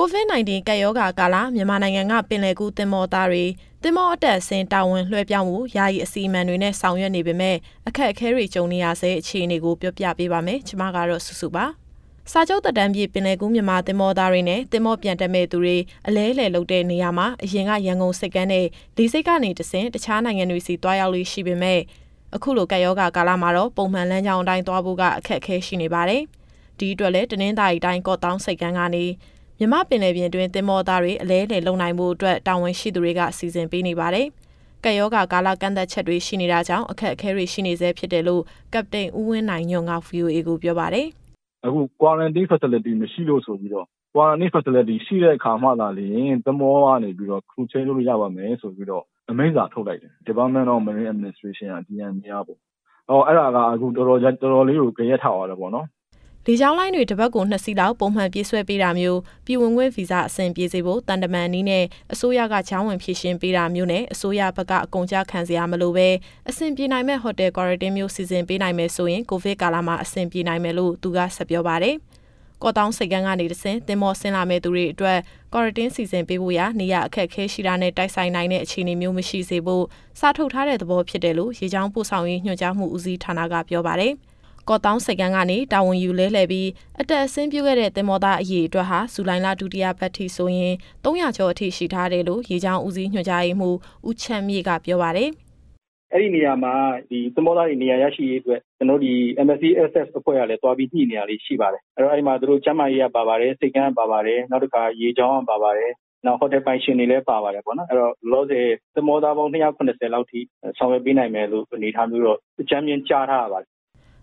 COVID-19 ကပ်ရောဂါကာလမြန်မာနိုင်ငံကပင်လယ်ကူးသင်္ဘောသားတွေသင်္ဘောအတက်ဆင်းတာဝန်လွှဲပြောင်းမှုယာယီအစီအမံတွေနဲ့ဆောင်ရွက်နေပေမဲ့အခက်အခဲတွေကြုံနေရဆဲအခြေအနေကိုပြောပြပေးပါမယ်။ကျွန်မကတော့စုစုပါ။စာချုပ်တက်တန်းပြည့်ပင်လယ်ကူးမြန်မာသင်္ဘောသားတွေနဲ့သင်္ဘောပြန်တက်မဲ့သူတွေအလဲလှယ်လုပ်တဲ့နေရာမှာအရင်ကရန်ကုန်စိတ်ကမ်းနဲ့လေစိတ်ကနေတဆင်တခြားနိုင်ငံတွေစီတွားရောက်လို့ရှိပေမဲ့အခုလိုကပ်ရောဂါကာလမှာတော့ပုံမှန်လမ်းကြောင်းအတိုင်းသွားဖို့ကအခက်အခဲရှိနေပါတယ်။ဒီအတွက်လည်းတနင်္သာရီတိုင်းကော့တောင်းစိတ်ကမ်းကနေ မြမပင်လယ်ပြင်တွင်တင်မောသားတွေအလဲလှယ်လုံနိုင်မှုအတွက်တာဝန်ရှိသူတွေကစီစဉ်ပေးနေပါတယ်။ကယောဂါကာလကန့်သက်ချက်တွေရှိနေတာကြောင့်အခက်အခဲတွေရှိနေဆဲဖြစ်တယ်လို့ကပတိန်ဦးဝင်းနိုင်ညွန့်က VOA ကိုပြောပါတယ်။အခု quarantine facility မရှိလို့ဆိုပြီးတော့ quarantine facility ရှိတဲ့အခါမှသာလျှင်သမောကနေပြီးတော့ crew change လုပ်လို့ရပါမယ်ဆိုပြီးတော့အမိန့်စာထုတ်လိုက်တယ်။ Department of Marine Administration က DMA ကပေါ့။အော်အဲ့ဒါကအခုတော်တော်တော်တော်လေးကိုကြရက်ထားရတယ်ပေါ့နော် လေကြောင်းလိုင်းတွေတစ်ပတ်ကို2စီးလောက်ပုံမှန်ပြေးဆွဲပေးတာမျိုးပြည်ဝင်ခွင့်ဗီဇအဆင်ပြေစေဖို့တန်တမန်နည်းနဲ့အစိုးရကချောင်းဝင်ဖြည့်ရှင်းပေးတာမျိုးနဲ့အစိုးရဘက်ကအကုန်ကြခံစရာမလိုပဲအဆင်ပြေနိုင်မဲ့ဟိုတယ်ကွာရတင်းမျိုးစီစဉ်ပေးနိုင်မယ်ဆိုရင်ကိုဗစ်ကာလမှာအဆင်ပြေနိုင်မယ်လို့သူကဆက်ပြောပါတယ်။ကော့တောင်းစိတ်ကန်းကနေတဆင်တင်မောဆင်းလာမဲ့သူတွေအတွက်ကွာရတင်းစီစဉ်ပေးဖို့ရနေရအခက်ခဲရှိတာနဲ့တိုက်ဆိုင်နိုင်တဲ့အခြေအနေမျိုးမရှိစေဖို့စာထုတ်ထားတဲ့သဘောဖြစ်တယ်လို့ရေချောင်းပို့ဆောင်ရေးညွှန်ကြားမှုဦးစီးဌာနကပြောပါတယ်။ ကော့တောင်းစိတ်ကန်းကနေတာဝန်ယူလဲလှယ်ပြီးအတက်အဆင်းပြုခဲ့တဲ့တင်မောသားအရေးအတွက်ဟာဇူလိုင်လဒုတိယပတ်ထိဆိုရင်300ကျော်အထိရှိထားတယ်လို့ရေချောင်းဦးစီးညွှန်ကြားရေးမှူးဦးချမ်းမြေကပြောပါတယ်အဲ့ဒီနေရာမှာဒီသမောသားတွေနေရာရရှိရေးအတွက်ကျွန်တော်ဒီ MSC SS အဖွဲ့ကလည်းတွားပြီးညှိနေရလေးရှိပါတယ်အဲ့တော့အဲ့ဒီမှာတို့ကျမ်းမာရေးကပါပါတယ်စိတ်ကန်းပါပါတယ်နောက်တစ်ခါရေချောင်းကပါပါတယ်နောက်ဟိုတယ်ပိုင်ရှင်တွေလည်းပါပါတယ်ပေါ့နော်အဲ့တော့လောဆယ်သမောသားပေါင်း290လောက်ထိဆောင်ရွက်ပေးနိုင်မယ်လို့အနေထားမျိုးတော့အကြမ်းမြင်ကြားထားရပါတယ်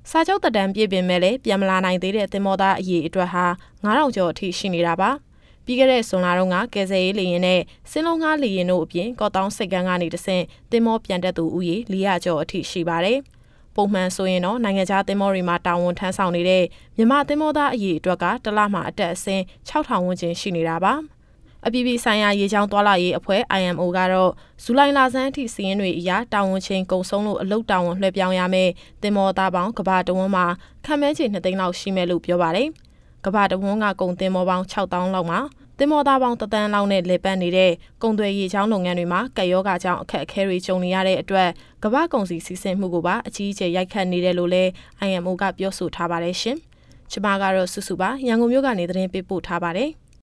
စာချုပ်တက်တန်းပြည့်ပင်မဲ့လည်းပြန်မလာနိုင်သေးတဲ့သင်္ဘောသားအရေးအတွက်ဟာ9000ကျော်အထိရှိနေတာပါ။ပြီးခဲ့တဲ့ဇွန်လတုန်းကကယ်ဆယ်ရေးလေယာဉ်နဲ့စင်းလုံးကားလေယာဉ်တို့အပြင်ကော့တောင်းစိတ်ကန်းကနေတဆင့်သင်္ဘောပြန်တက်သူဦးရေ400ကျော်အထိရှိပါတယ်။ပုံမှန်ဆိုရင်တော့နိုင်ငံခြားသင်္ဘောတွေမှာတာဝန်ထမ်းဆောင်နေတဲ့မြန်မာသင်္ဘောသားအရေးအတွက်ကတစ်လမှအတက်အဆင်း6000ဝန်းကျင်ရှိနေတာပါ။ အပြည်ပြည်ဆိုင်ရာရေချောင်းသွားလာရေးအဖွဲ့ IMO ကတော့ဇူလိုင်လဆန်းအထိစီးရင်တွေအရတာဝန်ချင်းကုံဆုံးလို့အလုတ်တာဝန်လွှဲပြောင်းရမယ်တင်မောသားပေါင်းကဘာတဝန်းမှာခံမဲချေ2သိန်းလောက်ရှိမယ်လို့ပြောပါတယ်။ကဘာတဝန်းကကုံတင်မောပေါင်း6000လောက်မှာတင်မောသားပေါင်းတသန်းလောက်နဲ့လေပတ်နေတဲ့ကုံသွယ်ရေချောင်းလုပ်ငန်းတွေမှာကက်ယောဂါကြောင့်အခက်အခဲတွေကြုံနေရတဲ့အတွက်ကဘာကုံစီစီစဉ်မှုကိုပါအကြီးအကျယ်ရိုက်ခတ်နေတယ်လို့လည်း IMO ကပြောဆိုထားပါတယ်ရှင်။ကျွန်မကတော့စုစုပါရန်ကုန်မြို့ကနေသတင်းပေးပို့ထားပါတယ်။